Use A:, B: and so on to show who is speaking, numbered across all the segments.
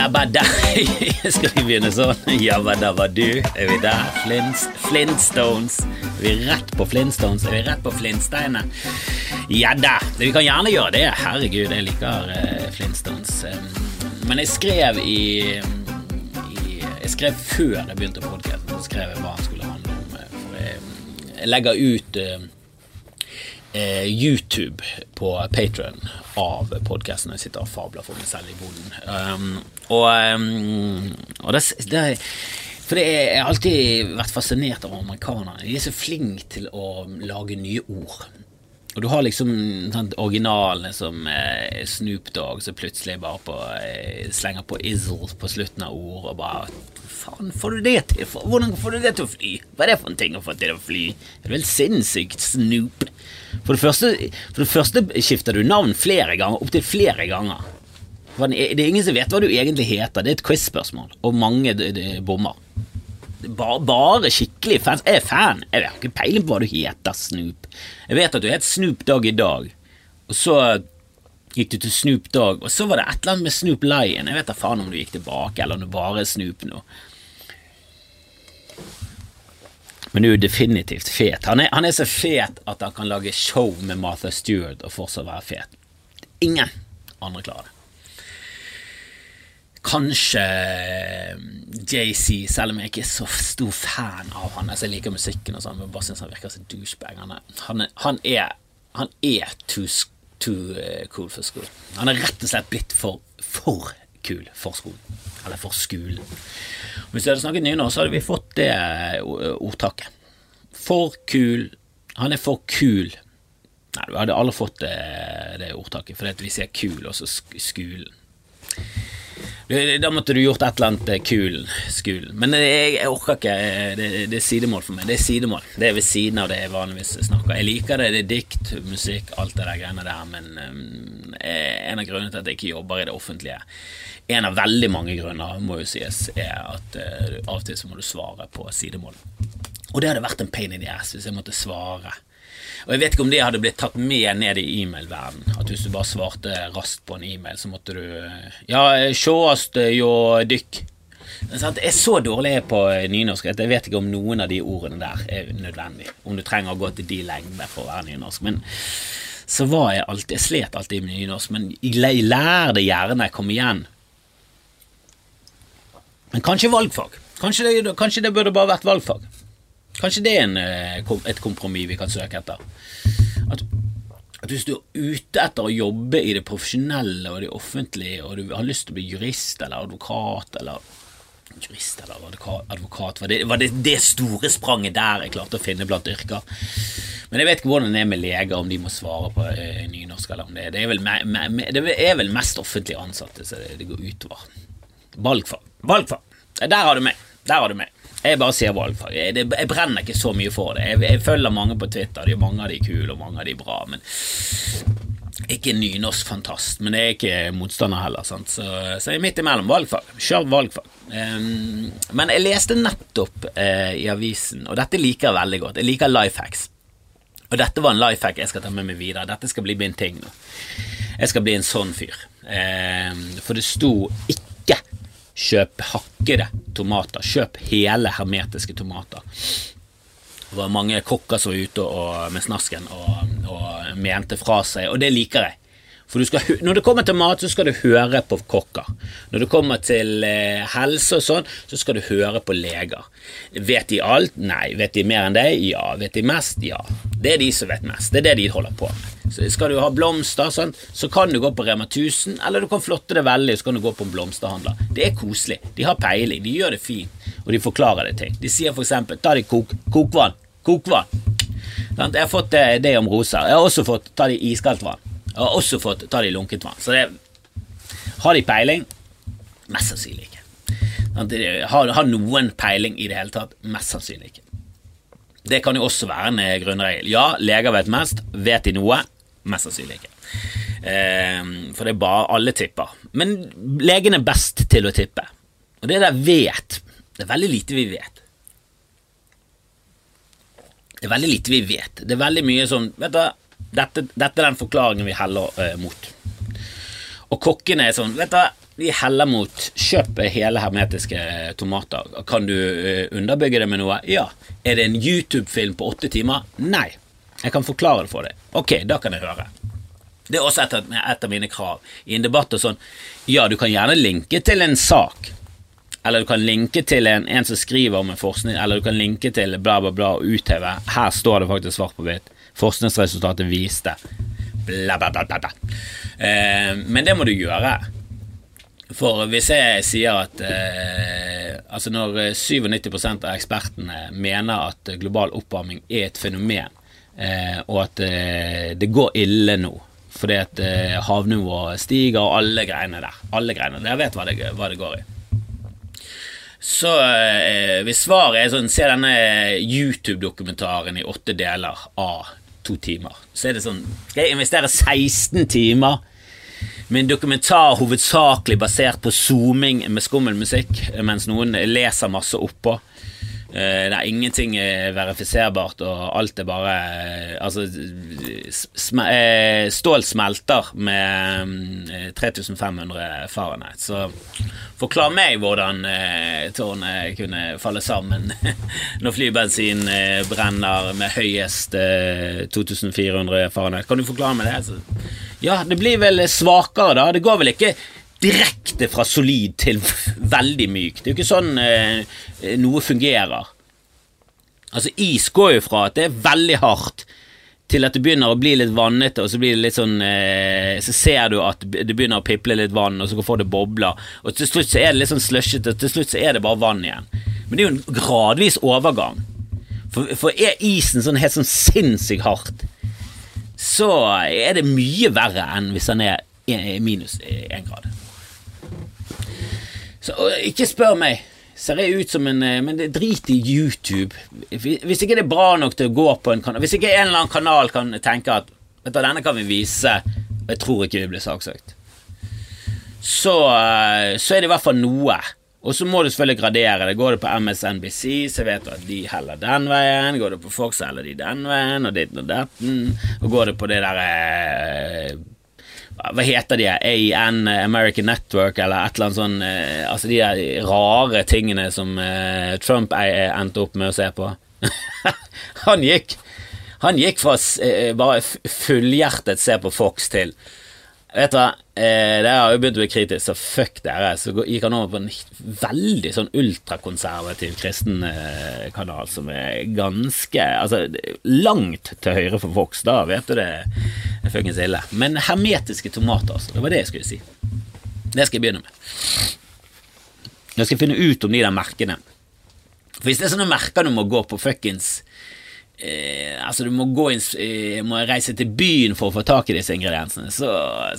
A: Jabba da Skal vi begynne sånn? Jabada dabba du, er vi der? Flint, Flintstones. Er vi rett på Flintstones? Er vi rett på Flintsteinene? Ja da. Vi kan gjerne gjøre det. Herregud, jeg liker uh, Flintstones. Men jeg skrev i, i Jeg skrev før jeg begynte podkasten, skrev jeg hva han skulle handle om. eh, For jeg, jeg legger ut eh, YouTube på Patron av podkasten. Jeg sitter og fabler for meg selv i boden. Um, og um, og det, det, for det jeg har alltid vært fascinert av amerikanerne. De er så flinke til å lage nye ord. Og du har liksom sant, originalene som eh, Snoop Dogg som plutselig bare på, eh, slenger på izzle på slutten av ord og bare Faen, får du det til? Hvordan får du det til å fly? Hva er det for en ting å få til å fly? Det er vel sinnssykt, Snoop. For det første, for det første skifter du navn flere ganger, opptil flere ganger. Det er ingen som vet hva du egentlig heter. Det er et quiz-spørsmål, og mange bommer. Bare, bare skikkelig fans. Jeg er fan. Jeg har ikke peiling på hva du heter, Snoop. Jeg vet at du het Snoop Dogg i dag, og så gikk du til Snoop Dogg, og så var det et eller annet med Snoop Lion. Jeg vet da faen om du gikk tilbake, eller om du bare er Snoop nå. Men du er jo definitivt fet. Han er, han er så fet at han kan lage show med Martha Stewart og fortsatt være fet. Ingen andre klarer det. Kanskje JC, selv om jeg ikke er så stor fan av han. Altså, jeg liker musikken og sånn, men bare synes han virker som douchebag. Han er, han er, han er, too, too eh, cool for school. Han er rett og slett blitt for, for kul for skolen. Eller for skolen. Hvis vi hadde snakket nynorsk, så hadde vi fått det eh, ordtaket. For kul. Han er for kul. Nei, du hadde aldri fått det, det ordtaket, at vi sier kul, og så sk skulen. Det- Da måtte du gjort et eller annet eh, kul skulen. Men jeg, jeg orker ikke. eh, Det, det er sidemål for meg. Det er sidemål. Det er ved siden av det jeg vanligvis snakker. Jeg liker det. Det er dikt, musikk, alt det der greiene der, men um, en av grunnene til at jeg ikke jobber i det offentlige En av veldig mange grunner, må jo sies, er at uh, av og til så må du svare på sidemål. Og det hadde vært en pain in the ass hvis jeg måtte svare. Og jeg vet ikke om det hadde blitt tatt med ned i e-mail-verdenen. At hvis du bare svarte raskt på en e-mail, så måtte du Ja, sjåast jo dykk. Jeg er så dårlig på nynorsk at jeg vet ikke om noen av de ordene der er nødvendig. Om du trenger å gå til de lengder for å være nynorsk. Men så var jeg alltid Jeg slet alltid med nynorsk, men jeg lærer lær det gjerne. Kom igjen. Men kanskje valgfag. Kanskje det, kanskje det burde bare vært valgfag. Kanskje det er en, eh, et kompromiss vi kan søke etter. At, at hvis du er ute etter å jobbe i det profesjonelle og det offentlige, og du har lyst til å bli jurist eller advokat eller Jurist eller advokat, var, det, var det det store spranget der jeg klarte å finne blant yrker? Men jeg vet ikke hvordan det er med leger, om de må svare på eh, nynorsk eller om det Det er vel, me, me, det er vel mest offentlig ansatte så det, det går utover. Valgfag. Valgfag. Der har du meg. Der har du meg. Jeg bare sier valgfag. Jeg, det, jeg brenner ikke så mye for det. Jeg, jeg følger mange på Twitter. De, mange av de er kule, og mange av de er bra. Men ikke nynorsk-fantast. Men jeg er ikke motstander heller. Sant? Så, så jeg er midt imellom. Valgfag. Kjør valgfag. Um, men jeg leste nettopp uh, i avisen, og dette liker jeg veldig godt. Jeg liker life hacks. Og dette var en life hack jeg skal ta med meg videre. Dette skal bli min ting nå. Jeg skal bli en sånn fyr. Um, for det sto ikke kjøp hakkede tomater. Kjøp hele hermetiske tomater. Det var mange kokker som var ute og, med snasken og, og mente fra seg, og det liker jeg. For skal, når det kommer til mat, så skal du høre på kokker. Når det kommer til eh, helse og sånn, så skal du høre på leger. Vet de alt? Nei. Vet de mer enn deg? Ja. Vet de mest? Ja. Det er de som vet mest. Det er det de holder på med. Så skal du ha blomster, sånn, så kan du gå på Rema 1000, eller du kan flotte det veldig, så kan du gå på en blomsterhandler. Det er koselig. De har peiling, de gjør det fint, og de forklarer det ting. De sier for eksempel ta de kok, kokvann. Kokvann. Jeg har fått det, det om roser. Jeg har også fått ta de iskaldt vann. Jeg har også fått ta de lunket vann. Så det Har de peiling? Mest sannsynlig ikke. Har, har noen peiling i det hele tatt? Mest sannsynlig ikke. Det kan jo også være en eh, grunnregel. Ja, leger vet mest. Vet de noe? Mest sannsynlig ikke. Eh, for det er bare alle tipper. Men legen er best til å tippe. Og det der vet Det er veldig lite vi vet. Det er veldig lite vi vet. Det er veldig mye sånn Vet du, dette, dette er den forklaringen vi heller eh, mot. Og kokkene er sånn Vet du, vi heller mot kjøp hele hermetiske tomater. Kan du uh, underbygge det med noe? Ja. Er det en YouTube-film på åtte timer? Nei. Jeg kan forklare det for deg. Ok, da kan jeg høre. Det er også et av mine krav. I en debatt og sånn Ja, du kan gjerne linke til en sak. Eller du kan linke til en, en som skriver om en forskning, eller du kan linke til bla, bla, bla og utheve. Her står det faktisk svart på hvitt. Forskningsresultatet viste bla, bla, bla, bla. Eh, men det må du gjøre. For hvis jeg sier at eh, Altså når 97% av ekspertene mener at global oppvarming er et fenomen, eh, og at eh, det går ille nå fordi at eh, havnivået stiger og alle greiene der. Alle greiene. Jeg vet hva det, hva det går i. Så eh, hvis svaret er sånn Se denne YouTube-dokumentaren i åtte deler av to timer. Så er det sånn Skal jeg investere 16 timer med en dokumentar hovedsakelig basert på zooming med skummel musikk, mens noen leser masse oppå? Eh, det er ingenting eh, verifiserbart, og alt er bare eh, Altså, stål smelter med 3500 Fahrenheit. Så forklar meg hvordan tårnet kunne falle sammen når flybensin brenner med høyest 2400 Fahrenheit. Kan du forklare meg det? Ja, det blir vel svakere, da. Det går vel ikke direkte fra solid til veldig myk. Det er jo ikke sånn eh, noe fungerer. Altså, is går jo fra at det er veldig hardt, til at det begynner å bli litt vannete, og så blir det litt sånn eh, Så ser du at det begynner å piple litt vann, og så får det bobler, og til slutt så er det litt sånn slushete, og til slutt så er det bare vann igjen. Men det er jo en gradvis overgang. For, for er isen sånn helt sånn sinnssykt hardt, så er det mye verre enn hvis den er minus én grad. Så ikke spør meg. Ser jeg ut som en eh, Men drit i YouTube. Hvis ikke det er bra nok til å gå på en kanal Hvis ikke en eller annen kanal kan tenke at Vet du, denne kan vi vise, og jeg tror ikke vi blir saksøkt, så, eh, så er det i hvert fall noe. Og så må du selvfølgelig gradere det. Går det på MSNBC, så vet du at de heller den veien. Går det på Fox, så heller de den veien, og ditten og datten. Og går det på det derre eh, hva heter de? AN, American Network, eller et eller annet sånn eh, Altså de der rare tingene som eh, Trump endte opp med å se på. han gikk Han gikk fra eh, bare fullhjertet se på Fox til Vet du hva, eh, det har jo begynt å bli kritisk, så fuck dere. Så gikk han over på en veldig sånn ultrakonservativ kristen eh, kanal som er ganske Altså langt til høyre for Vox, Da vet du det er fuckings ille. Men hermetiske tomater, altså. Det var det jeg skulle si. Det skal jeg begynne med. Jeg skal finne ut om de der merkene. For hvis det er sånne merker du må gå på fuckings eh, altså du må, gå inn, eh, må reise til byen for å få tak i disse ingrediensene, så,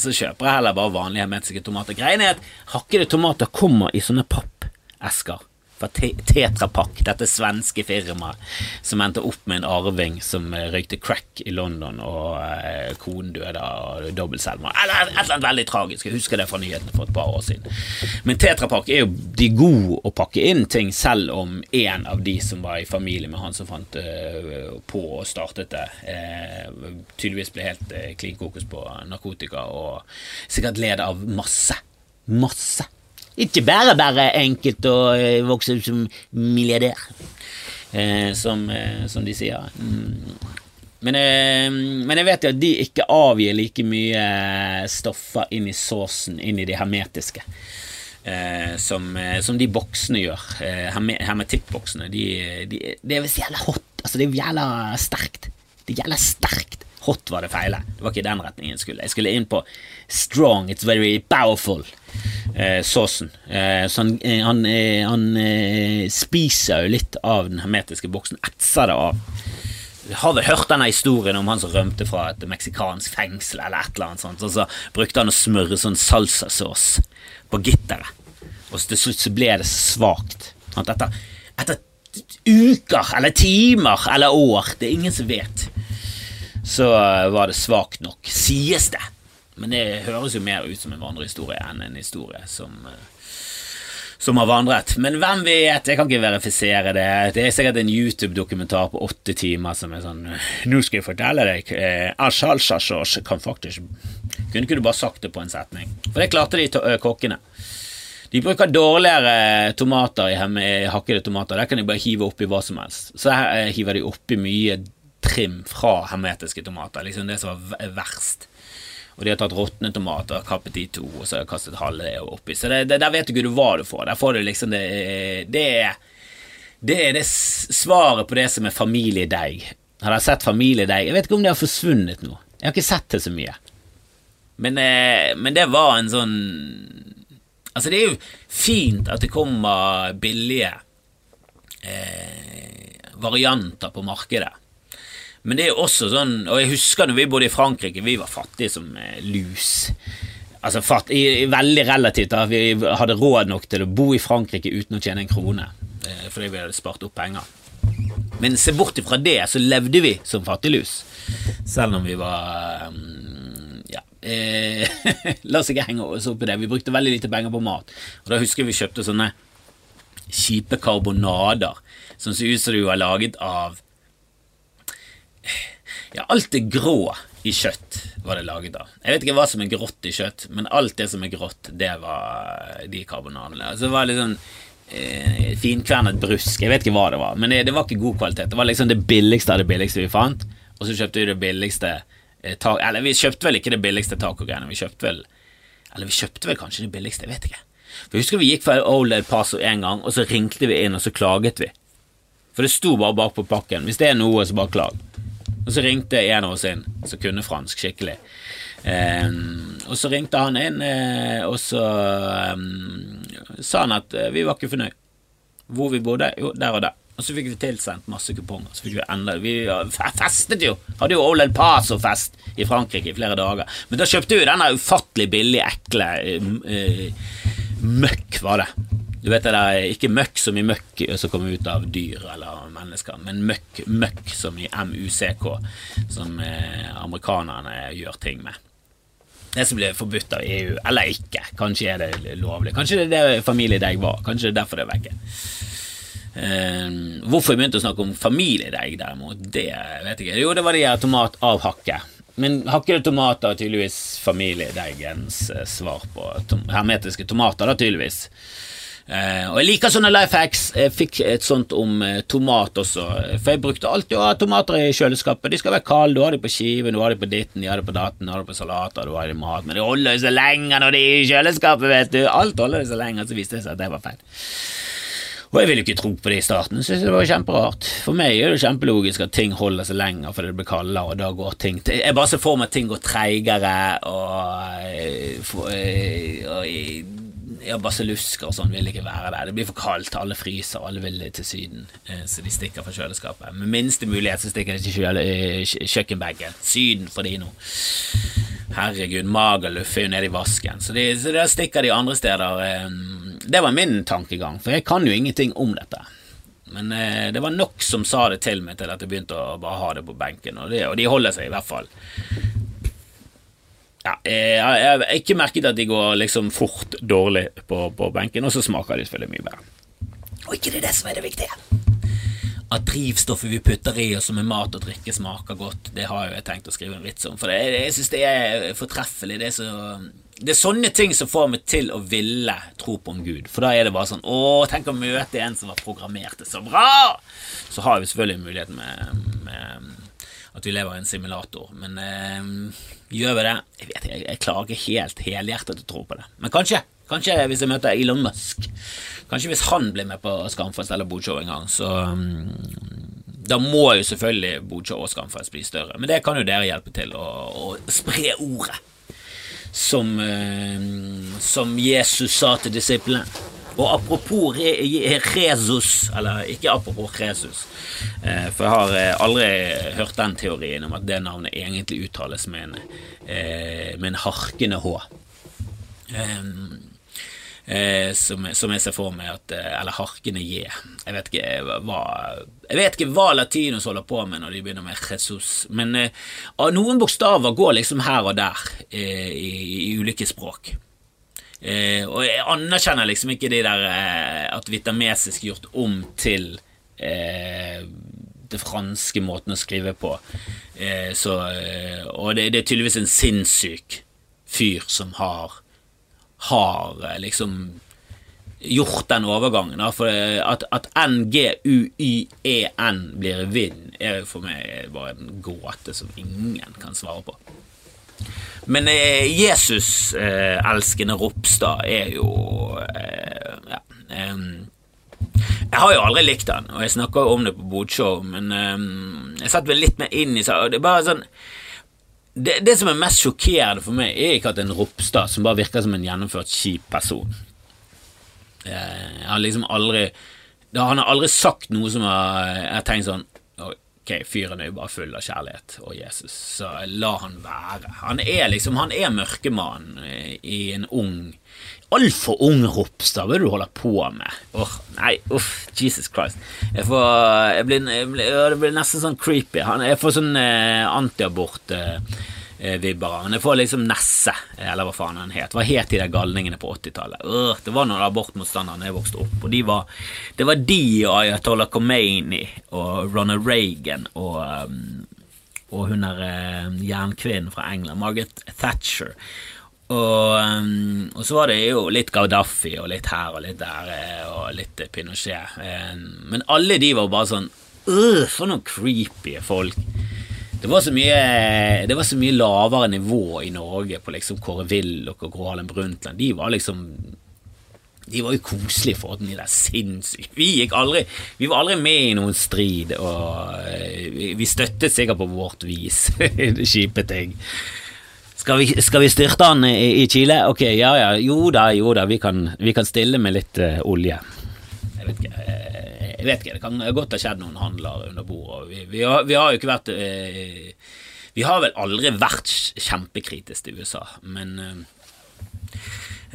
A: så kjøper jeg heller bare vanlige hermetiske tomater. Greien er at hakkede tomater kommer i sånne pappesker fra Tetra Pak, dette svenske firmaet som endte opp med en arving som eh, røykte crack i London, og eh, konen døde av dobbeltselvmord. Eller et eller annet veldig tragisk. Jeg husker det fra nyhetene for et par år siden. Men Tetra Pak er jo de gode å pakke inn ting, selv om en av de som var i familie med han som fant eh, på og startet det, eh, tydeligvis ble helt uh, klin kokos på narkotika og sikkert led av masse. Masse ikke bare bare enkelt å eh, vokse ut som milliardær, eh, som, eh, som, de sier. Mm. Men, men, jeg vet jo at de ikke avgir like mye stoffer inn i såsen, inn i de hermetiske. Som, som, de boksene gjør. hermetikkboksene. De, de, det er visst jævla hot. Altså, det er jævla sterkt. Det er jævla sterkt. Hot var det feile. Det var ikke i den retningen jeg skulle. Jeg skulle inn på strong, it's very powerful. Eh, såsen. Eh, så han, eh, han, eh, han eh, spiser jo litt av den hermetiske boksen. Etser det av. Har vel hørt denne historien om han som rømte fra et meksikansk fengsel, eller et eller annet sånt, og så brukte han å smøre sånn salsasås på gitteret. Og til slutt så ble det svakt. Etter, etter uker eller timer eller år, det er ingen som vet så var det svakt nok, sies det. Men det høres jo mer ut som en vandrehistorie enn en historie som, som har vandret. Men hvem vet, jeg kan ikke verifisere det. Det er sikkert en YouTube-dokumentar på åtte timer som er sånn Nå skal jeg fortelle deg. Eh, kan faktisk Kunne ikke du bare sagt det på en setning? For det klarte de to- kokkene. De bruker dårligere tomater i hakkede tomater. Der kan de bare hive oppi hva som helst. Så her eh, hiver de oppi mye trim fra hermetiske tomater. Liksom det som var verst. Og de har tatt råtne tomater, kappet de to, og så har de kastet halve det oppi. Så det, det, der vet du ikke hva du får. Der får du liksom det Det er det, er det svaret på det som er familiedeig. Har dere sett familiedeig? Jeg vet ikke om det har forsvunnet nå. Jeg har ikke sett det så mye. Men, eh, men det var en sånn Altså, det er jo fint at det kommer billige eh, varianter på markedet. Men det er også sånn Og jeg husker når vi bodde i Frankrike, vi var fattige som eh, lus. Altså fatt, i, i veldig relativt da Vi hadde råd nok til å bo i Frankrike uten å tjene en krone. Eh, fordi vi hadde spart opp penger. Men se bort ifra det, så levde vi som fattiglus. Selv om vi var um, Ja. Eh, la oss ikke henge oss opp i det. Vi brukte veldig lite penger på mat. Og da husker jeg vi kjøpte sånne kjipe karbonader som så ut som de var laget av Ja, alt det grå i kjøtt var det laget av. Jeg vet ikke hva som er grått i kjøtt, men alt det som er grått, det var de karbonadene. Altså, det var litt sånn eh, finkvernet brusk. Jeg vet ikke hva det var, men det, det var ikke god kvalitet. Det var liksom det billigste av det billigste vi fant, og så kjøpte vi det billigste eh, ta Eller vi kjøpte vel ikke det billigste tacogreiene, vi kjøpte vel Eller vi kjøpte vel kanskje det billigste, jeg vet ikke. For jeg husker vi gikk for Old El Paso en gang, og så ringte vi inn, og så klaget vi. For det sto bare bak på pakken. Hvis det er noe, så bare klag. Og så ringte en av oss inn som kunne fransk skikkelig. Um, og så ringte han inn, eh, og så um, sa han at eh, vi var ikke fornøyd. Hvor vi bodde? Jo, der og der. Og så fikk vi tilsendt masse kuponger. Så fikk Vi enda, vi festet jo! Hadde jo Old El Paso-fest i Frankrike i flere dager. Men da kjøpte vi denne ufattelig billige, ekle uh, uh, møkk, var det. Du vet det der, Ikke møkk som i møkk som kommer ut av dyr eller mennesker, men møkk, møkk som i MUCK, som eh, amerikanerne gjør ting med. Det som blir forbudt av EU, eller ikke. Kanskje er det lovlig. Kanskje det er det familiedeig var. Kanskje det er derfor det er vekke. Eh, hvorfor jeg begynte å snakke om familiedeig, derimot, det vet jeg ikke. Jo, det var de her tomat av hakke. Men hakkede tomater er tydeligvis familiedeigens eh, svar på tom hermetiske tomater, da, tydeligvis. Eh, og jeg liker sånne life hacks. Jeg fikk et sånt om eh, tomat også. For jeg brukte alltid å ha tomater i kjøleskapet. De skal være kalde. Du har de på skiven, du har de på ditten, de har de på datten, du har de på salater, du har de mat. Men de holder jo så lenge når de er i kjøleskapet, vet du. Alt holder så lenge. Så viste det seg at det var feil. Og jeg ville ikke tro på det i starten, syntes det var kjemperart. For meg er det kjempelogisk at ting holder seg lenger fordi det blir kaldere, og da går ting til Jeg bare ser for meg at ting går treigere, og, og, for- eh, og ja, basillusker og sånn vil ikke være der. Det blir for kaldt, alle fryser, alle vil til Syden, eh, så de stikker fra kjøleskapet. Med minste mulighet så stikker de til kjøle, eh. Syden for de nå. Herregud, Magaluf er jo nede i vasken, så, de, så der stikker de andre steder. eh, Det var min tankegang, for jeg kan jo ingenting om dette. Men eh, det var nok som sa det til meg til at jeg begynte å bare ha det på benken, og, det, og de holder seg i hvert fall. Ja, jeg, jeg, jeg har ikke merket at de går liksom fort dårlig på, på benken, og så smaker de selvfølgelig mye bedre. Og ikke det er det som er det viktige. At drivstoffet vi putter i oss som er mat og drikke, smaker godt, det har jo jeg tenkt å skrive en vits om. For det, jeg syns det er fortreffelig. Det er, så, det er sånne ting som får meg til å ville tro på en gud. For da er det bare sånn Å, tenk å møte en som var programmert det så bra! Så har vi selvfølgelig muligheten med, med at vi lever i en simulator. Men eh, gjør vi det? Jeg vet ikke, jeg klarer ikke helt helhjertet å tro på det. Men kanskje. Kanskje hvis jeg møter Elon Musk. Kanskje hvis han blir med på Skamfest eller Bodshow en gang, så um, Da må jo selvfølgelig Bodshow og Skamfest bli større. Men det kan jo dere hjelpe til å, å spre ordet. Som, eh, som Jesus sa til disiplene. Og apropos re, Jesus, eller ikke apropos Jesus, eh, for jeg har eh, aldri hørt den teorien om at det navnet egentlig uttales med en, eh, med en harkende H. Som, som jeg ser for meg at Eller harkende J. Jeg vet ikke hva Jeg vet ikke hva latinos holder på med når de begynner med Jesus, men noen bokstaver går liksom her og der i, i ulike språk. Eh, og jeg anerkjenner liksom ikke de der eh, at vietnamesisk gjort om til eh, det franske måten å skrive på. Eh, så, eh, og det, det, er tydeligvis en sinnssyk fyr som har har eh, liksom gjort den overgangen. Da, for at, at N-G-U-Y-E-N blir vind, er for meg bare en gåte som ingen kan svare på. Men eh, Jesus-elskende eh, Ropstad er jo eh, ja, eh, Jeg har jo aldri likt han, og jeg snakker jo om det på Bodshow, men jeg satte meg litt mer inn i det. er bare sånn det, det, som er mest sjokkerende for meg, er ikke at en Ropstad som bare virker som en gjennomført kjip person eh, Jeg har liksom aldri Han har aldri sagt noe som jeg har tenkt sånn Ok, fyren er jo bare full av kjærlighet og Jesus, så la han være. Han er liksom Han er mørkemannen i en ung Altfor ung Ropstad, hva er det du holder på med? Åh, oh, nei, uff, Jesus Christ. Jeg får jeg blir, jeg blir, Det blir nesten sånn creepy. Jeg får sånn eh, antiabort eh, Eh, vibber Men jeg får liksom Nesse, eller hva faen han het. Hva het de der galningene på 80-tallet? Uh, det var noen abortmotstandere da jeg vokste opp, og de var Det var de og Ayatollah Khomeini og Ronald Reagan og um, og hun der uh, jernkvinnen fra England, Margaret Thatcher. Og, um, og, så var det jo litt Gaddafi og litt her og litt der eh, og litt Pinochet. men alle de var bare sånn øh, For noen creepy folk. Det var, så mye, det var så mye lavere nivå i Norge på liksom Kåre Willoch og Gro Harlem Brundtland. De var liksom De var jo koselige for de der sinnssyke Vi gikk aldri Vi var aldri med i noen strid, og eh, vi støttet sikkert på vårt vis kjipe ting. Skal vi, skal vi, styrte han i, i, Chile? Ok, ja ja, jo da, jo da, vi kan, vi kan stille med litt uh, olje. Jeg vet ikke. Jeg vet ikke, det kan godt ha skjedd noen handler under bordet. Vi, vi, har, vi, har, jo ikke vært eh, Vi har vel aldri vært kjempekritiske til USA, men eh,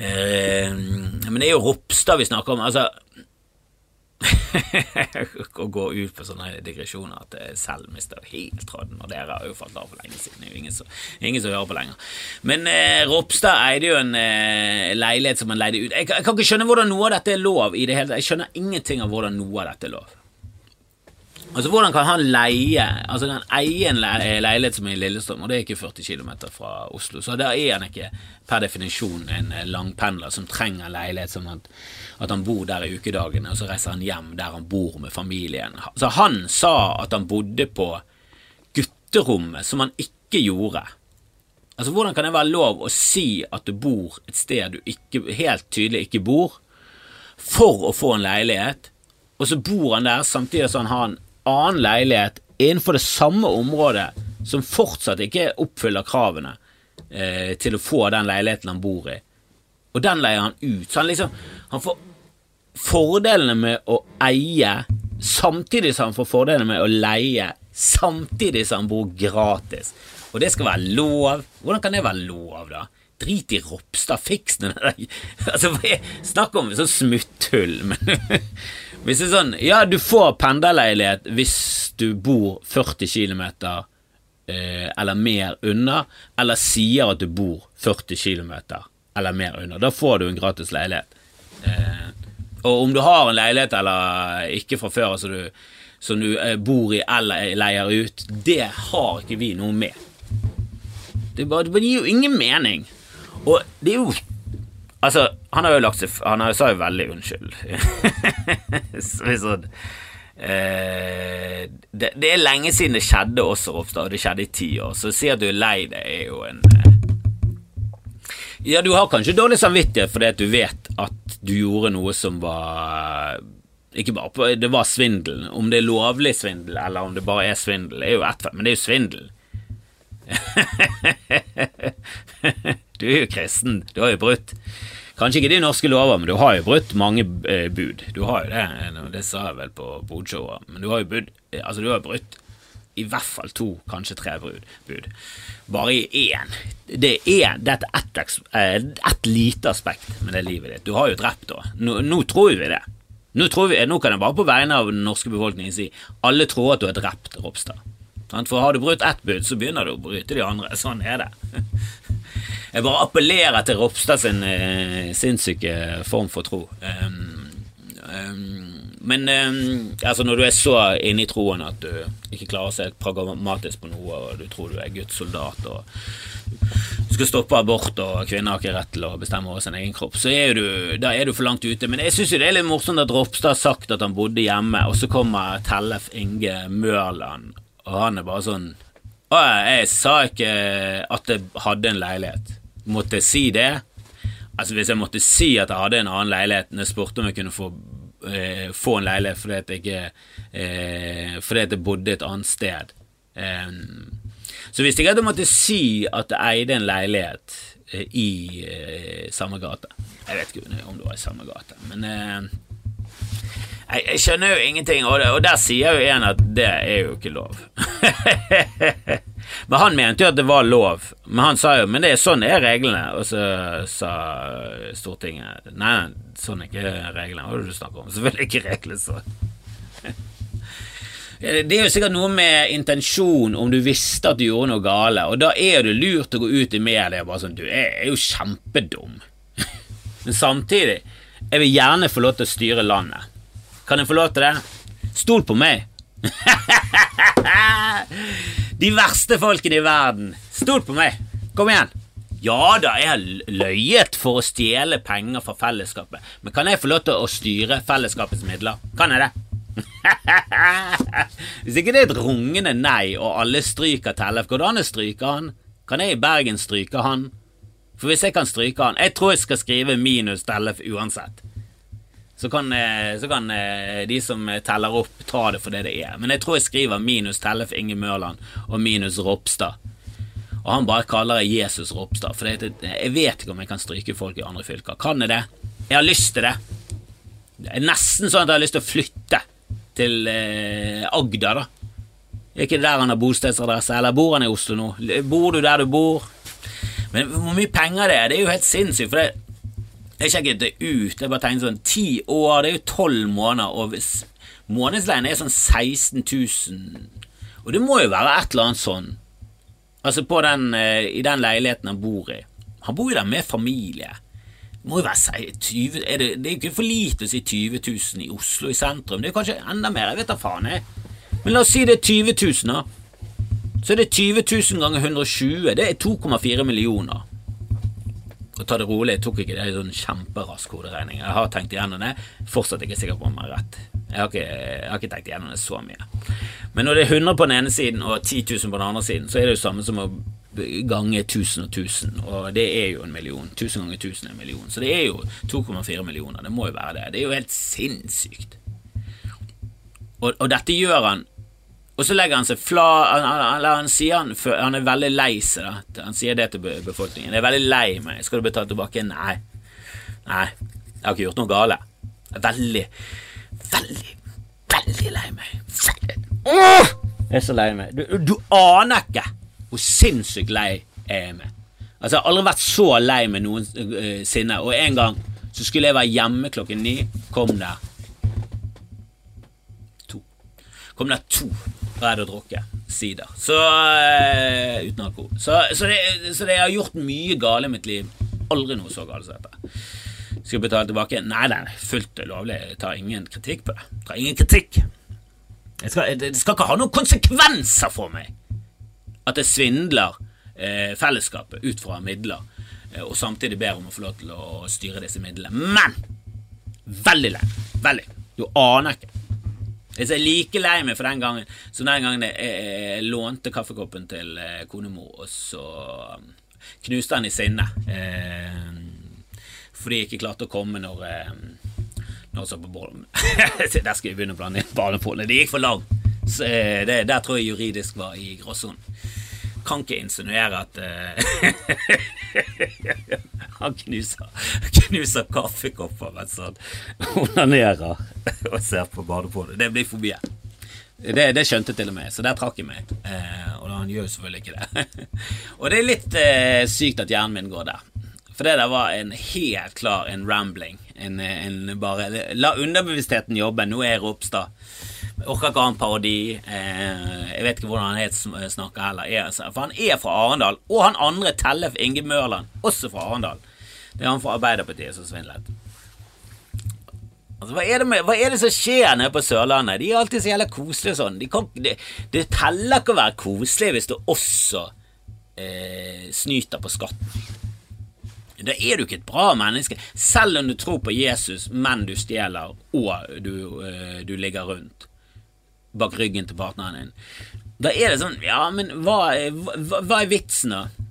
A: eh, Men det er jo Ropstad vi snakker om. Altså å gå ut på sånne digresjoner at jeg selv mister helt tråden. Og dere har jo falt av for lenge siden. Det er jo ingen som, ingen som hører på lenger. Men eh, Ropstad eide jo en eh, leilighet som han leide ut. Jeg, jeg, kan ikke skjønne hvordan noe av dette er lov. i det hele Jeg skjønner ingenting av hvordan noe av dette er lov. Altså Hvordan kan han leie Altså han eier en leilighet som er i Lillestrøm, og det er ikke 40 km fra Oslo, så der er han ikke per definisjon en eh, langpendler som trenger leilighet som at at han bor der i ukedagene, og så reiser han hjem der han bor med familien. Så han sa at han bodde på gutterommet, som han ikke gjorde. Altså, Hvordan kan det være lov å si at du bor et sted du ikke, helt tydelig ikke bor, for å få en leilighet, og så bor han der samtidig som han har en annen leilighet innenfor det samme området som fortsatt ikke oppfyller kravene eh, til å få den leiligheten han bor i, og den leier han ut. Så han liksom Han får fordelene med å eie samtidig som han får fordelene med å leie, samtidig som han bor gratis. Og det skal være lov. Hvordan kan det være lov, da? Drit i Ropstad, fiks det der. Altså, snakk om sånn smutthull. Men hvis det er sånn Ja, du får pendlerleilighet hvis du bor 40 km eh, eller mer unna, eller sier at du bor 40 km eller mer unna. Da får du en gratis leilighet. Eh, og om du har en leilighet eller ikke fra før, altså du, som du eh, bor i eller leier ut, det har ikke vi noe med. Det, bare, det gir jo ingen mening. Og det er jo Altså, han har jo lagt seg Han sa jo veldig unnskyld. sånn eh, det, det, er lenge siden det skjedde også, Ropstad, og det skjedde i ti år. Så si at du er lei deg, er jo en eh, ja, du har kanskje dårlig samvittighet fordi at du vet at du gjorde noe som var ikke bare på, Det var svindel. Om det er lovlig svindel, eller om det bare er svindel, er jo ett men det er jo svindel. du er jo kristen, du har jo brutt Kanskje ikke de norske lover, men du har jo brutt mange eh, bud. Du har jo det, det sa jeg vel på Bodshowet, men du har jo bud Altså, du har brutt i hvert fall to, kanskje tre bud. Bare i én. Det er dette ett et, et lite aspekt med det livet ditt. Du har jo drept, da. Nå, nå tror vi det. Nå, vi, nå, kan jeg bare på vegne av den norske befolkningen si alle tror at du har drept Ropstad. For har du brutt ett bud, så begynner du å bryte de andre. Sånn er det. Jeg bare appellerer til Ropstad sin eh, sinnssyke form for tro. Um, um, men um, altså når du er så inne i troen at du ikke klarer å se pragmatisk på noe, og du tror du er Guds soldat og du skal stoppe abort og kvinner har ikke rett til å bestemme over sin egen kropp, så er du, da er du for langt ute. Men jeg syns det er litt morsomt at Ropstad har sagt at han bodde hjemme, og så kommer Tellef Inge Mørland, og han er bare sånn Å, jeg sa ikke at jeg hadde en leilighet. Måtte si det? Altså Hvis jeg måtte si at jeg hadde en annen leilighet når jeg spurte om jeg kunne få eh, få en leilighet fordi at jeg, eh, fordi at jeg bodde et annet sted. Eh, så visste jeg at jeg måtte si at jeg eide en leilighet eh, i eh, samme gate. Jeg vet ikke om det var i samme gate, men eh, jeg, jeg, skjønner jo ingenting, og, og der sier jo en at det er jo ikke lov. men han mente jo at det var lov, men han sa jo men det er sånn er reglene, og så sa Stortinget nei, sånn er ikke reglene. Hva er det du snakker om? Selvfølgelig ikke reglene, så det er jo sikkert noe med intensjon, om du visste at du gjorde noe gale, og da er det lurt å gå ut i media og bare sånn Du er jo kjempedum. Men samtidig, jeg vil gjerne få lov til å styre landet. Kan jeg få lov til det? Stol på meg. De verste folkene i verden. Stol på meg. Kom igjen. Ja da, jeg har løyet for å stjele penger fra fellesskapet, men kan jeg få lov til å styre fellesskapets midler? Kan jeg det? Hvis ikke det er et rungende nei, og alle stryker Tellef, går det an å stryke han? Kan jeg i Bergen stryke han? For hvis jeg kan stryke han Jeg tror jeg skal skrive minus Tellef uansett. Så kan, eh, så kan, eh, de som teller opp, ta det for det det er. Men jeg tror jeg skriver minus Tellef Inge Mørland og minus Ropstad. Og han bare kaller det Jesus Ropstad, for det, jeg vet ikke om jeg kan stryke folk i andre fylker. Kan jeg det? Jeg har lyst til det. Det er nesten sånn at jeg har lyst til å flytte til eh, Agder, da. Er ikke der han har bostedsadresse, eller bor han i Oslo nå? Bor du der du bor? Men hvor mye penger det er, det er jo helt sinnssykt, for det jeg sjekket det ut. Jeg bare tenkte sånn Ti år, det er jo tolv måneder, og månedsleien er sånn 16 000 Og det må jo være et eller annet sånn. Altså på den, eh, i den leiligheten han bor i. Han bor jo der med familie. Det må jo være 20 er det, det er jo ikke for lite å si 20 000 i Oslo i sentrum. Det er kanskje enda mer, jeg vet da faen. jeg. Men la oss si det er 20 000, da. Så er det 20 000 ganger 120. Det er 2,4 millioner å ta det rolig. Tok ikke det sånn kjemperask hoderegning. Jeg har tenkt igjennom det. Fortsatt ikke sikker på om jeg har rett. Jeg har, ikke, jeg har ikke tenkt igjennom det så mye. Men når det er 100 på den ene siden og 10 000 på den andre siden, så er det jo samme som å gange 1000 og 1000, og det er jo en million. 1000 ganger 1000 er en million. Så det er jo 2,4 millioner. Det må jo være det. Det er jo helt sinnssykt. Og, og dette gjør han og så legger han seg fla Han, han, han sier han, han, er veldig lei seg. Da. Han sier det til befolkningen. 'Jeg er veldig lei meg. Skal du betale tilbake?' Nei. Nei. Jeg har ikke gjort noe gale. Jeg er veldig, veldig, veldig lei meg. Åh! Jeg er så lei meg. Du, du aner ikke hvor sinnssykt lei jeg er meg. Altså, jeg har aldri vært så lei meg noensinne. Og en gang så skulle jeg være hjemme klokken ni. Kom der to. Kom der to da er det å drukke sider. Så uh, uten alkohol. Så, så, det, så det har gjort mye galt i mitt liv. Aldri noe så galt som dette. Skal jeg betale tilbake? Nei, det er fullt lovlig. Jeg tar ingen kritikk på det. Jeg tar ingen kritikk. Skal, det skal ikke ha noen konsekvenser for meg at jeg svindler eh, fellesskapet ut fra midler, eh, og samtidig ber om å få lov til å styre disse midlene. Men veldig lenge. Veldig. Du aner ikke. Jeg er like lei meg for den gangen som den gangen jeg, jeg, jeg lånte kaffekoppen til eh, konemor, og så um, knuste han i sinne. Eh, fordi jeg ikke klarte å komme når eh, Når så på bollen. der skal vi begynne å blande inn barnepolene. Det gikk for langt. Så, eh, det, der tror jeg juridisk var i gråsonen kan ikke insinuere at uh, Han knuser, knuser kaffekopper mens han onanerer og ser på badepolet. Det blir for mye. Det, det, skjønte til og med, så der trakk jeg meg. Eh, og han gjør jo selvfølgelig ikke det. og det er litt eh, sykt at hjernen min går der. For det der var en helt klar en rambling. En, en bare La underbevisstheten jobbe. Nå er Ropstad Jeg orker ikke ha en parodi. Eh, jeg vet ikke hvordan han het snakker heller. Er, for han er fra Arendal. Og han andre, Tellef Inge Mørland, også fra Arendal. Det er han fra Arbeiderpartiet som svindlet. Altså, hva, er med, hva, er det som skjer nede på Sørlandet? De er alltid så jævla koselige sånn. De kan, det, det, teller ikke å være koselig hvis du også eh, snyter på skatten. Da er du ikke et bra menneske, selv om du tror på Jesus, men du stjeler og du, eh, du ligger rundt bak ryggen til partneren din. Da er det sånn Ja, men hva, hva, hva er vitsen, da?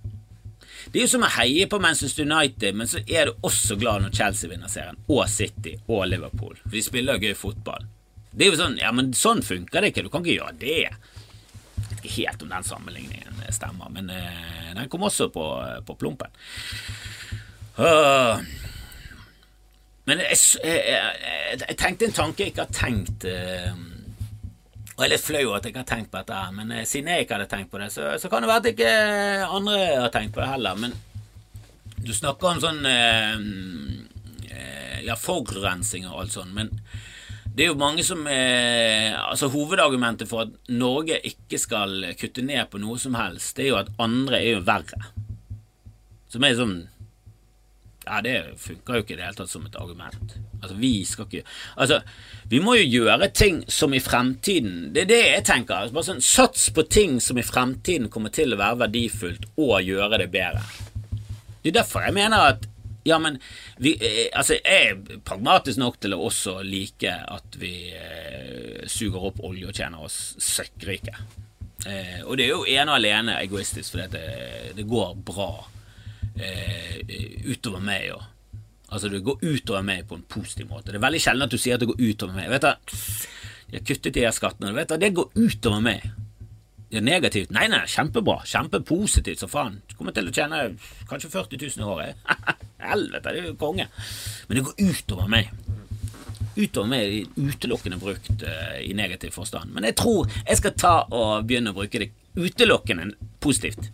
A: Det er jo som å heie på Manchester United, men så er du også glad når Chelsea vinner serien, og City og Liverpool. For de spiller gøy fotball. Det er jo sånn, ja, men sånn funker det ikke. Du kan ikke gjøre det. Jeg vet ikke helt om den sammenligningen stemmer, men uh, den kom også på, på plumpen. Uh, men jeg, jeg, jeg, jeg, tenkte en tanke jeg ikke har tenkt uh, og jeg er litt flau at jeg ikke har tenkt på dette, men eh, siden jeg ikke hadde tenkt på det, så, så, kan det være at ikke andre har tenkt på det heller. Men du snakker om sånn eh, eh, Ja, forurensning og alt sånt, men det er jo mange som eh, Altså Hovedargumentet for at Norge ikke skal kutte ned på noe som helst, det er jo at andre er jo verre. Som er sånn ja, det funker jo ikke i det hele tatt som et argument. Altså, vi skal ikke Altså, vi må jo gjøre ting som i fremtiden Det er det jeg tenker. Altså, bare sånn, Sats på ting som i fremtiden kommer til å være verdifullt, og gjøre det bedre. Det er derfor jeg mener at ja, men vi, eh, altså, jeg er pragmatisk nok til å også like at vi eh, suger opp olje og tjener oss søkkrike. Eh, og det er jo ene og alene egoistisk fordi det, det går bra eh, utover meg Og, Altså, det går utover meg på en positiv måte. Det er veldig sjelden at du sier at det går utover meg. Vet du, jeg har kuttet de her skattene. Vet du, det går utover meg. Det er negativt. Nei, nei, kjempebra. Kjempepositivt så faen. Du kommer til å tjene kanskje 40 000 i året. Helvete, det er jo konge. Men det går utover meg. Utover meg utelukkende brukt uh, i negativ forstand. Men jeg tror jeg skal ta og begynne å bruke det utelukkende positivt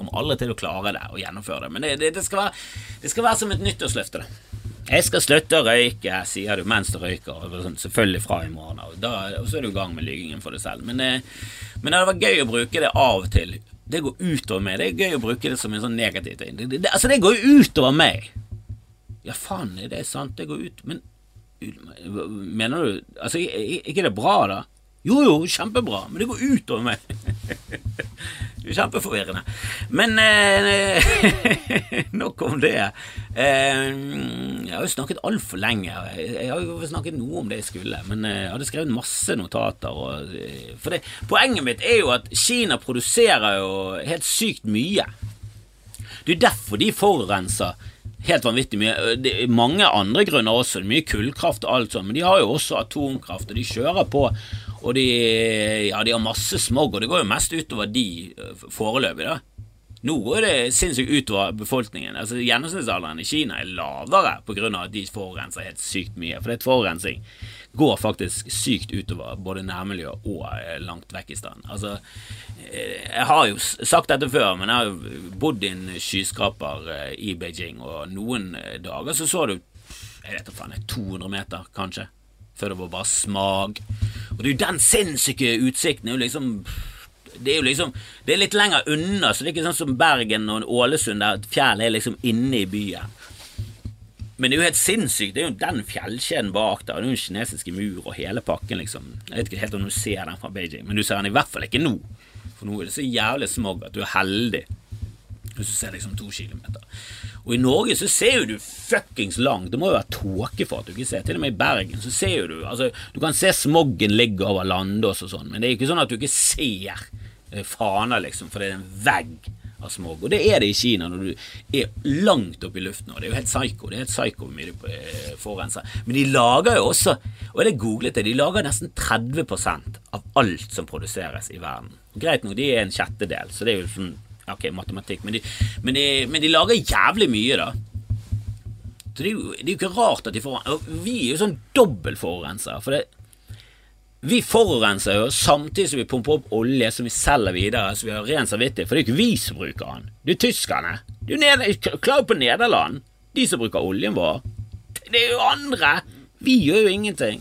A: kommer aldri til å klare det og gjennomføre det. Men det, det, det, skal, være, det skal, være, som et nyttårsløfte. Jeg skal slutte å røyke, sier du mens du røyker. Sånn, selvfølgelig fra i morgen av. Og så er du i gang med lygingen for deg selv. Men, eh, men det hadde vært gøy å bruke det av og til. Det går utover meg. Det er gøy å bruke det som en sånn negativ ting. Det, det, altså, det går jo utover meg. Ja, faen, er det sant? Det går ut Men mener du Altså, ikke det bra, da? Jo, jo, kjempebra, men det går utover meg. Kjempeforvirrende. Men eh, nok om det. Eh, jeg har jo snakket altfor lenge. Jeg har jo snakket noe om det jeg skulle, men eh, jeg hadde skrevet masse notater. Og, eh, for det, Poenget mitt er jo at Kina produserer jo helt sykt mye. Det er derfor de forurenser helt vanvittig mye. Det er mange andre grunner også. Mye kullkraft og alt sånt, men de har jo også atomkraft, og de kjører på og de, ja, de har masse smog, og det går jo mest utover de eh, foreløpig, da. Nå går det sinnssykt utover befolkningen. Altså Gjennomsnittsalderen i Kina er lavere pga. at de forurenser helt sykt mye. For det forurensning går faktisk sykt utover både nærmiljøet og eh, langt vekk i stand. Altså, eh, jeg har jo sagt dette før, men jeg har jo bodd i en skyskraper i Beijing, og noen dager så så du jeg vet ikke, 200 meter, kanskje før det var bare smag. Og det er jo den sinnssyke utsikten. Det er jo liksom det er jo liksom Det er litt lenger unna, så det er ikke sånn som Bergen og Ålesund, der fjellet er liksom inne i byen. Men det er jo helt sinnssykt. Det er jo den fjellkjeden bak der. Det er jo den kinesiske mur og hele pakken, liksom. Jeg vet ikke helt om du ser den fra Beijing, men du ser den i hvert fall ikke nå. For nå er det så jævlig smog at du er heldig du ser liksom to kilometer. Og i Norge så ser jo du fuckings langt. Det må jo være tåke for at du ikke ser. Til og med i Bergen så ser jo du altså, Du kan se smoggen ligge over Landås og sånn, men det er ikke sånn at du ikke ser eh, Fana, liksom, for det er en vegg av smog. Og det er det i Kina når du er langt oppe i luften. Og det er jo helt psycho. Det er helt psycho hvor mye de eh, forurenser. Men de lager jo også, og det googlet jeg, de lager nesten 30% av alt som produseres i verden. Greit nok, de er en sjettedel, så det er jo sånn Ok, matematikk, men de, men de, men de lager jævlig mye, da. Så det er, jo, det er jo ikke rart at de får Vi er jo sånn dobbeltforurenser. For det, vi forurenser jo samtidig som vi pumper opp olje som vi selger videre, så vi har ren samvittighet. For det er jo ikke vi som bruker den, det er tyskerne. Det er jo klar på Nederland, de som bruker oljen vår. Det er jo andre. Vi gjør jo ingenting.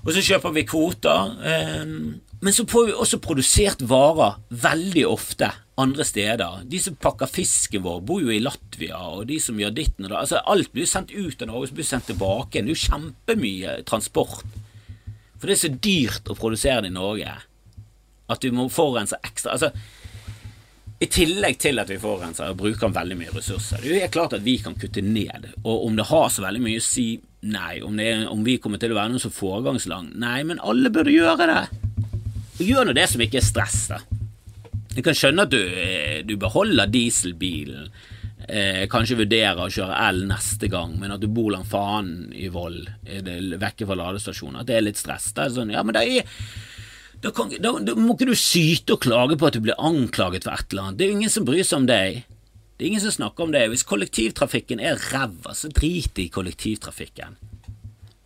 A: Og så kjøper vi kvoter. Eh, men så får vi også produsert varer veldig ofte andre steder. De som pakker fisken vår, bor jo i Latvia, og de som gjør ditten og da. Altså, alt blir sendt ut av Norge, så blir sendt tilbake. Det er jo kjempemye transport. For det er så dyrt å produsere det i Norge at du må forurense ekstra. Altså, i tillegg til at vi forurenser og bruker veldig mye ressurser. Det er jo klart at vi kan kutte ned, og om det har så veldig mye å si, nei. Om, er, om vi kommer til å være noen som foregangslang, nei, men alle burde gjøre det. Gjør nå det som ikke er stress, da. Jeg kan skjønne at du, eh, du beholder dieselbilen, eh, kanskje vurderer å kjøre el neste gang, men at du bor langt faen i Vold, vekke fra ladestasjonen, at det er litt stress. Det er sånn, ja, men det er da, kan, da, da, må ikke du syte og klage på at du blir anklaget for et eller annet. Det er jo ingen som bryr seg om deg. Det er ingen som snakker om det. Hvis kollektivtrafikken er ræva, så drit i kollektivtrafikken.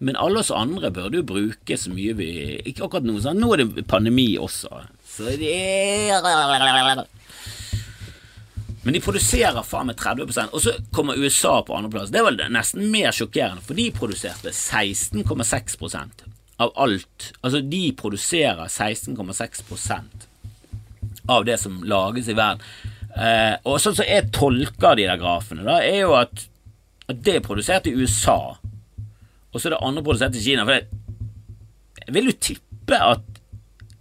A: Men alle oss andre burde jo bruke så mye vi Ikke akkurat nå, sånn. nå er det pandemi også. Så er men de produserer faen meg 30 og så kommer USA på andreplass. Det var nesten mer sjokkerende, for de produserte 16,6% av alt Altså, de produserer 16,6% av det som lages i verden. Eh, og sånn som jeg tolker de der grafene, da, er jo at, at det er produsert i USA, og så er det andre produsert i Kina. For jeg vil jo tippe at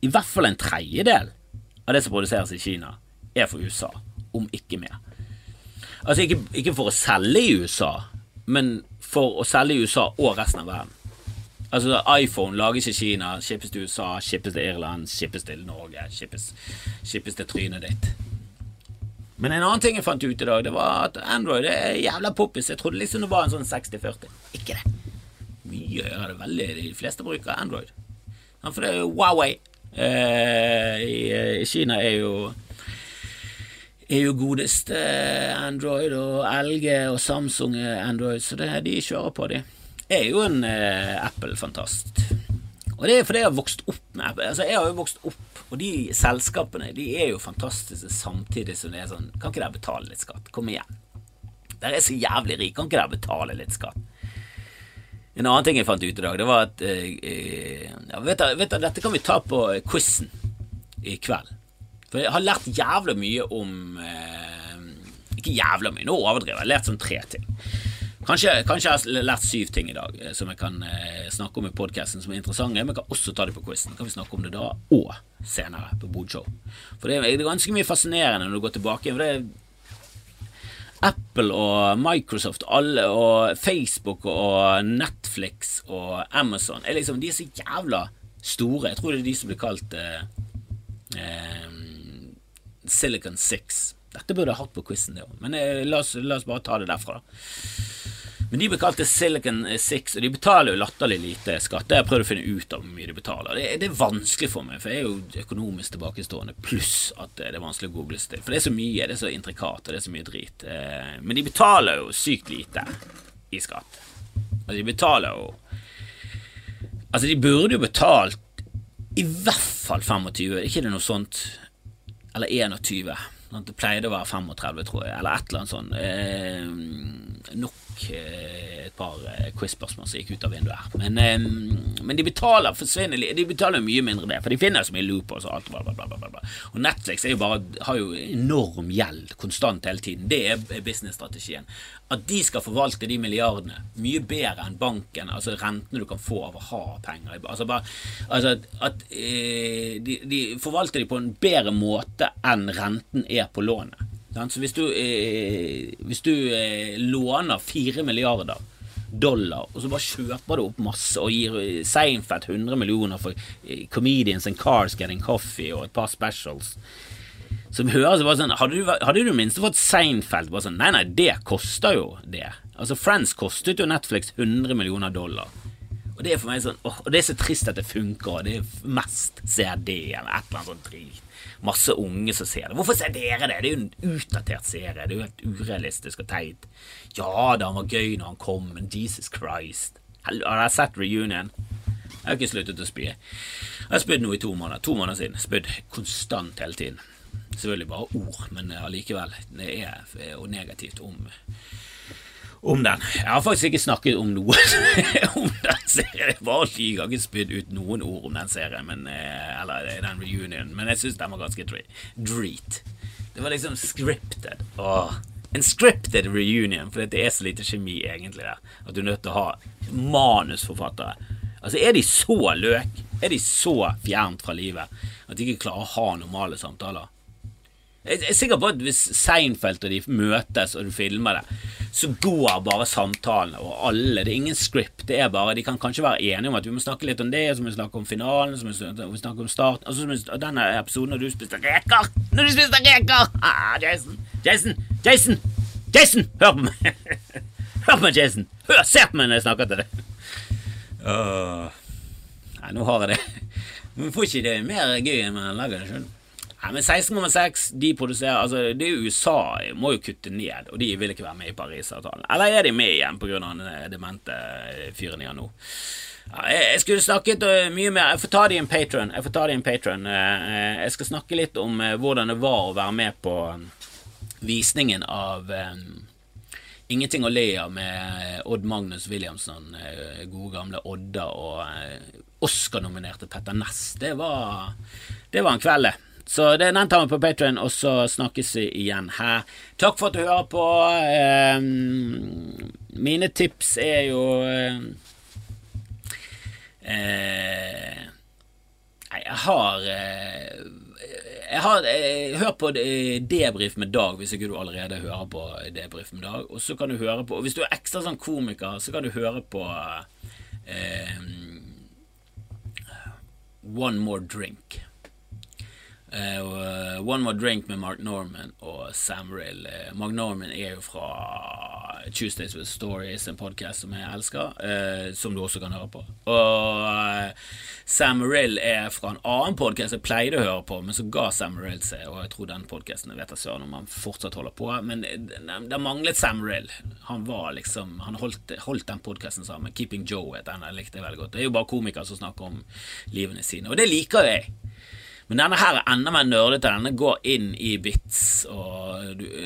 A: i hvert fall en tredjedel av det som produseres i Kina, er for USA, om ikke mer. Altså ikke, ikke for å selge i USA, men for å selge i USA og resten av verden. Altså, iPhone lages i Kina, shippes til USA, shippes til Irland, shippes til Norge, shippes, til trynet ditt. Men en annen ting jeg fant ut i dag, det var at Android er jævla poppis. Jeg trodde liksom det var en sånn 60-40. Ikke det. Mye gjør det veldig. De fleste bruker Android. For det er Huawei i, i, Kina er jo er jo godeste Android, og LG og Samsung Android, så det, de kjører på, de er jo en eh, Apple-fantast. Og det er fordi jeg har vokst opp med Apple. Altså, jeg har jo vokst opp, og de selskapene de er jo fantastiske samtidig som det er sånn Kan ikke dere betale litt skatt? Kom igjen. Dere er så jævlig rike, kan ikke dere betale litt skatt? En annen ting jeg fant ut i dag, det var at eh, eh ja, vet, du, vet du, Dette kan vi ta på quizen i kveld. For jeg har lært jævla mye om eh, Ikke jævla mye, nå overdriver jeg. Jeg har lært sånn tre ting. Kanskje, kanskje, jeg har lært syv ting i dag eh, som jeg kan eh, snakke om i podkasten som er interessante. Men jeg kan også ta det på quizen. Kan vi snakke om det da og senere på Bodshow. For det er ganske mye fascinerende når du går tilbake. For det er Apple og Microsoft alle, og Facebook og Netflix og Amazon er liksom, De er så jævla store. Jeg tror det er de som blir kalt eh, eh, Silicon Six. Dette burde jeg hatt på quizen, det òg. Men eh, la, oss, la, oss, bare ta det derfra. Men de blir kalt Silicon Six, og de betaler jo latterlig lite skatt. Det har jeg prøvd å finne ut av hvor mye de betaler. Det, det, er vanskelig for meg, for jeg er jo økonomisk tilbakestående, pluss at det er vanskelig å google til. For det er så mye, det er så intrikat, og det er så mye drit. Eh, men de betaler jo sykt lite i skatt. Altså, de betaler jo Altså, de burde jo betalt i hvert fall 25, er ikke det noe sånt? Eller 21. Det pleide å være 35, tror jeg, eller et eller annet sånt. Eh, nok eh, et par eh, quiz-spørsmål som gikk ut av vinduet her. Men, eh, men de betaler forsvinnelig De betaler mye mindre det, for de finner så mye loopers og alt. Bla, bla, bla. Og Netflix jo bare, har jo enorm gjeld konstant hele tiden. Det er businessstrategien. At de skal forvalte de milliardene mye bedre enn banken, altså rentene du kan få av å ha penger. Altså, bare, altså at at de, de forvalter de på en bedre måte enn renten er på lånet. Så hvis du, eh, hvis du eh, låner fire milliarder dollar, og så bare kjøper du opp masse og gir Seinfeld 100 millioner for eh, Comedians and Cars Getting Coffee og et par specials som høres bare sånn Hadde du, hadde du minst fått Seinfeld bare sånn Nei, nei, det koster jo det. Altså, Friends kostet jo Netflix 100 millioner dollar. Og det er for meg sånn åh, Og det er så trist at det funker, og det er mest CD eller et eller annet sånt drit masse unge som ser det. Hvorfor ser dere det? Det er jo en utdatert serie. Det er jo helt urealistisk og teit. Ja da, han var gøy når han kom, men Jesus Christ. Har dere sett Reunion? Jeg har ikke sluttet å spy. Jeg har spydd nå i to måneder. To måneder siden. Spydd konstant hele tiden. Selvfølgelig bare ord, men allikevel. Det er jo negativt om om den. Jeg har faktisk ikke snakket om noe om den serien. Jeg bare sky har ikke spydd ut noen ord om den serien, men, eh, eller den reunionen, men jeg syns den var ganske dreet. Det var liksom scripted. Åh. En scripted reunion, for det er så lite kjemi egentlig der. At du er nødt til å ha manusforfattere. Altså, Er de så løk? Er de så fjernt fra livet at de ikke klarer å ha normale samtaler? Jeg er sikker på at hvis Seinfeld og de møtes og du filmer det, så går bare samtalene og alle. Det er ingen script. Det er bare, De kan kanskje være enige om at vi må snakke litt om det, så må vi snakke om finalen, så må vi snakke om starten Og så må vi, denne episoden når du spiste reker! Når du spiste reker! Ah, Jason! Jason! Jason! Jason! Hør på meg! Hør på meg, Jason! Hør, Se på meg når jeg snakker til deg! Uh, nei, nå har jeg det. Men får ikke det mer gøy enn man lager det sjøl. Nei, men 16,6 de produserer Altså, det er USA må jo kutte ned, og de vil ikke være med i Parisavtalen. Eller er de med igjen pga. den demente fyren de har nå? Ja, jeg skulle snakket uh, mye mer Jeg får ta det i en patron. Jeg får ta det i en patron. Jeg skal snakke litt om hvordan det var å være med på visningen av Ingenting å le av med Odd Magnus Williamson, gode gamle Odda, og Oscar-nominerte Petter Næss. Det det var en kveld, det. Så det, den tar vi på Patrion, og så snakkes vi igjen her. Takk for at du hører på. Eh, mine tips er jo eh, Jeg har eh, jeg har eh, Hør på Debrif med Dag hvis ikke du allerede hører på Debrif med Dag. Og så kan du høre på Hvis du er ekstra sånn komiker, så kan du høre på eh, One More Drink. Uh, One More Drink med Mark Norman og Sam Rill. Uh, Mark Norman er jo fra Tuesdays with Stories, en podkast som jeg elsker, som du også kan høre på. Og Sam Rill er fra en annen podkast jeg pleide å høre på, men så ga Sam Rill seg, og jeg tror den podkasten vet jeg søren om han fortsatt holder på, men det manglet Sam Rill. Han var liksom Han holdt, holdt den podkasten sammen. Keeping Joe het den, jeg likte veldig godt. Det er jo bare komikere som snakker om livene sine, og det liker jeg. Men denne her er enda mer nerdete. Denne går inn i vits. Og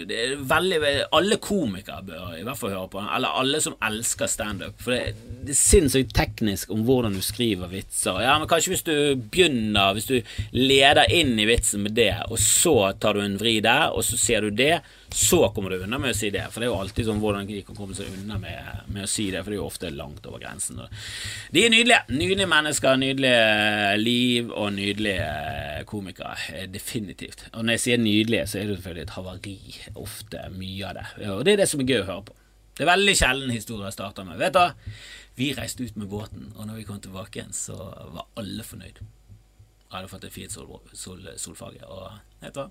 A: det er veldig, alle komikere bør i hvert fall høre på den. Eller alle som elsker standup. For det, det er sinnssykt teknisk om hvordan du skriver vitser. Ja, men Kanskje hvis du begynner, hvis du leder inn i vitsen med det, og så tar du en vri der, og så ser du det, så kommer du unna med å si det. For det er jo alltid sånn hvordan de kan komme seg unna med, med, å si det, for det er jo ofte langt over grensen. De er nydelige. Nydelige mennesker, nydelige liv og nydelige komikere. Eh, definitivt. Og når jeg sier nydelige, så er det selvfølgelig et havari. Ofte mye av det. Og det er det som er gøy å høre på. Det er veldig sjelden historier starter med. Vet du, vi reiste ut med båten, og når vi kom tilbake igjen, så var alle fornøyd. Jeg hadde fått et fint sol, sol, solfarge, og vet du hva?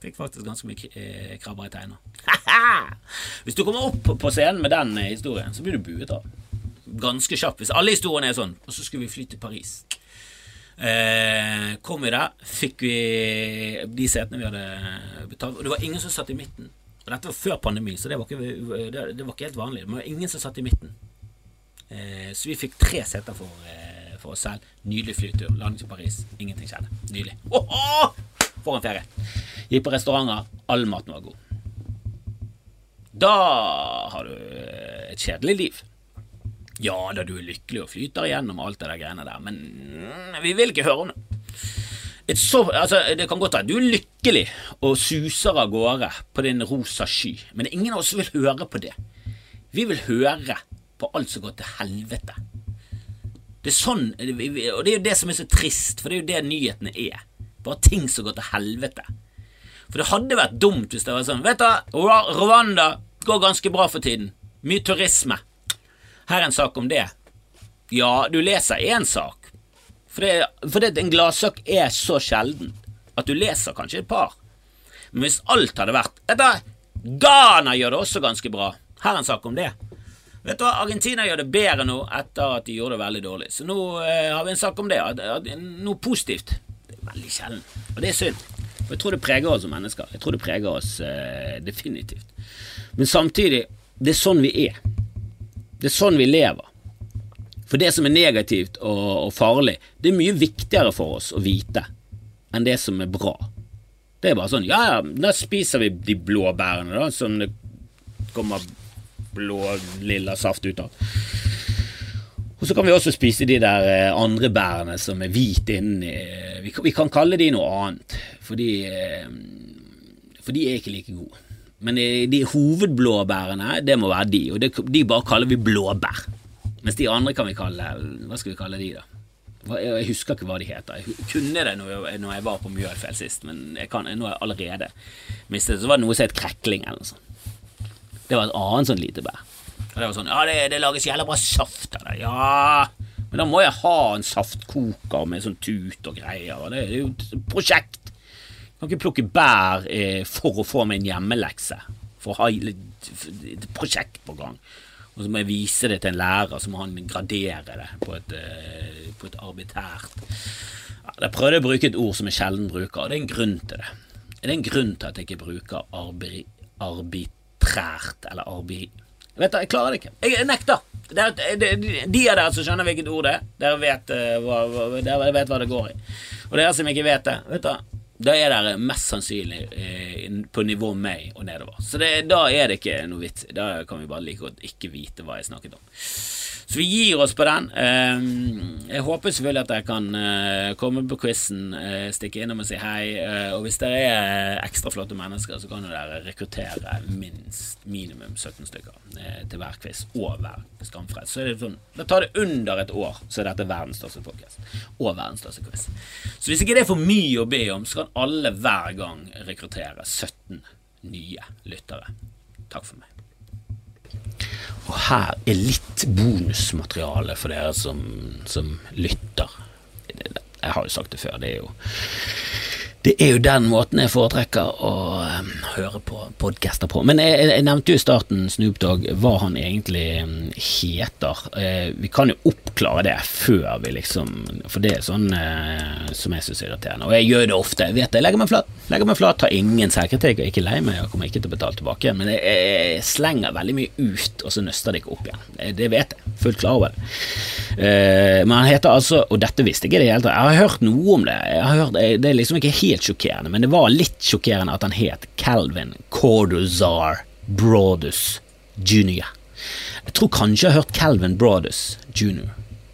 A: Fikk faktisk ganske mye eh, krabber i teina. Hvis du kommer opp på scenen med den eh, historien, så blir du buet av. Ganske kjapt. Hvis alle historiene er sånn. Og så skulle vi fly til Paris. Eh, kom vi der, fikk vi de setene vi hadde betalt. Og det var ingen som satt i midten. Og dette var før pandemi, så det var ikke, det, det var ikke helt vanlig. Det var ingen som satt i midten. Eh, så vi fikk tre seter for, eh, for oss selv. Nydelig flytur. Landing til Paris. Ingenting skjedde. Nydelig. Oh, oh! For en ferie. Gikk på restauranter. All maten var god. Da har du et kjedelig liv. Ja da, du er lykkelig og flyter igjennom alt det der greiene der, men vi vil ikke høre om det. Så, altså, det kan godt være du er lykkelig og suser av gårde på din rosa sky, men ingen av oss vil høre på det. Vi vil høre på alt som går til helvete. Det er sånn, og det er jo det som er så trist, for det er jo det nyhetene er. Bare ting som går til helvete. For det hadde vært dumt hvis det var sånn Vet du, Rwanda går ganske bra for tiden. Mye turisme. Her er en sak om det. Ja, du leser én sak. For, det, for det, en gladsak er så sjelden at du leser kanskje et par. Men hvis alt hadde vært Dette Ghana gjør det også ganske bra. Her er en sak om det. Vet du hva, Argentina gjør det bedre nå etter at de gjorde det veldig dårlig. Så nå eh, har vi en sak om det. Noe positivt Det er veldig sjelden. Og det er synd. Og jeg tror det preger oss som mennesker. Jeg tror det preger oss eh, definitivt. Men samtidig, det er sånn vi er. Det er sånn vi lever. For det som er negativt og, og farlig, det er mye viktigere for oss å vite enn det som er bra. Det er bare sånn Ja, ja, da spiser vi de blåbærene, da, som det kommer blå, lilla saft ut av. Og så kan vi også spise de der eh, andre bærene som er hvite inni. Vi, vi, kan kalle de noe annet, for de, eh, for de er ikke like gode. Men de hovedblåbærene, det må være de, og det, de bare kaller vi blåbær. Mens de andre kan vi kalle Hva skal vi kalle de, da? Jeg husker ikke hva de heter. Jeg kunne det når jeg, når jeg var på Mjølfjell sist, men jeg kan, nå har jeg allerede mistet det. Så var det noe som het krekling eller noe sånt. Det var et annet sånt lite bær. Og det var sånn Ja, det, det lages jævla bra saft av det. Ja, men da må jeg ha en saftkoker med sånn tut og greier. Og det, er jo et prosjekt. Jeg kan ikke plukke bær eh, for å få meg en hjemmelekse. For å ha et prosjekt på gang og så må jeg vise det til en lærer, så må han gradere det på et, eh, på et arbitært ja, Jeg prøvde å bruke et ord som jeg sjelden bruker, og det er en grunn til det. Det er en grunn til at jeg ikke bruker arbi, arbitrært eller arbi... Jeg vet da, jeg klarer det ikke. Jeg, nekter. Det er, det, de av dere som skjønner hvilket ord det er, dere vet, uh, hva, dere vet hva det går i. Og dere som ikke vet det, vet du da er det mest sannsynlig eh, på nivå meg og nedover. Så det, da er det ikke noe vits. Da kan vi bare like godt ikke vite hva jeg snakket om. Så vi gir oss på den. Ehm, jeg håper selvfølgelig at dere kan eh, komme på quizen, eh, stikke innom og si hei. Eh, og hvis dere er ekstra flotte mennesker, så kan dere rekruttere minst minimum 17 stykker til hver quiz og hver skamfrelst. Så sånn, da tar det under et år, så er dette verdens største podcast. Og verdens største quiz. Så hvis ikke det er for mye å be om, så kan alle hver gang rekruttere 17 nye lyttere. Takk for meg. Og her er litt bonusmateriale for dere som, som lytter. Jeg har jo sagt det før, det er jo det er jo den måten jeg foretrekker å høre på podcaster på. Men jeg, jeg, nevnte jo i starten Snoop Dogg hva han egentlig heter. Eh, vi kan jo oppklare det før vi liksom For det er sånn eh, som jeg syns er irriterende. Og jeg gjør det ofte. Jeg vet det. Jeg legger meg flat. Legger meg flat, tar ingen selvkritikk og ikke lei meg jeg kommer ikke til å betale tilbake. Men jeg, jeg, slenger veldig mye ut, og så nøster det ikke opp igjen. Det, det vet jeg. Fullt klar over det. Eh, men han heter altså Og dette visste jeg ikke i det hele tatt. Jeg har hørt noe om det. Jeg har hørt, det er liksom ikke helt helt sjokkerende, men det var litt sjokkerende at han het Calvin Corduzar Broadus jr. Jeg tror kanskje jeg har hørt Calvin Broadus jr.,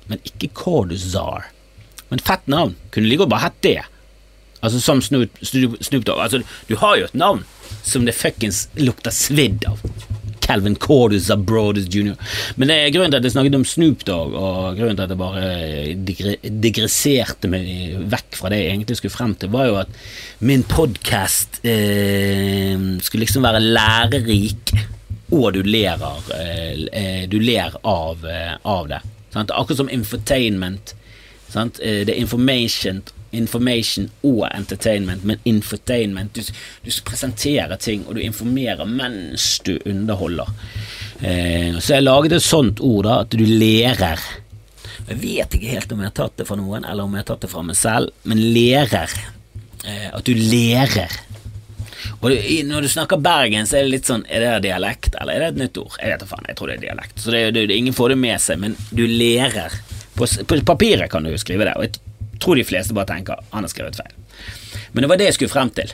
A: men ikke Corduzar. Men fett navn. Kunne like godt bare hett det. Altså som Snoop, Snoop Dogg. Altså, du har jo et navn som det fuckings lukter svidd av. Calvin Cordus Abroadus jr. Men det er grunnen til at jeg snakket om Snoop Dogg, og grunnen til at jeg bare digresserte meg vekk fra det jeg egentlig skulle frem til, var jo at min podkast eh, skulle liksom være lærerik, og du ler, eh, du ler av, eh, av det. Sant? Akkurat som infotainment. Sant? Eh, det er information information og entertainment, men infotainment du, du, presenterer ting, og du informerer mens du underholder. Eh, så jeg laget et sånt ord, da, at du lærer. Jeg vet ikke helt om jeg har tatt det fra noen, eller om jeg har tatt det fra meg selv, men lærer. Eh, at du lærer. Og når du snakker Bergen, så er det litt sånn Er det dialekt, eller er det et nytt ord? Jeg vet da faen, jeg tror det er dialekt. Så det, det, ingen får det med seg, men du lærer. På, på papiret kan du jo skrive det, og jeg tror de fleste bare tenker han har skrevet feil. Men det var det jeg skulle frem til.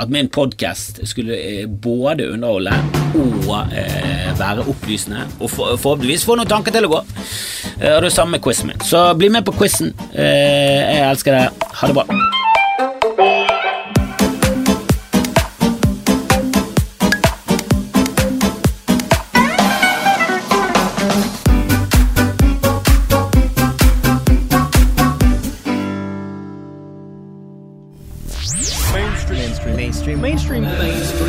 A: At min podkast skulle eh, både underholde og eh, være opplysende, og for, forhåpentligvis få noen tanker til å gå. Eh, og det er samme med quizen min. Så bli med på quizen. Eh, jeg elsker det. Ha det bra. mainstream things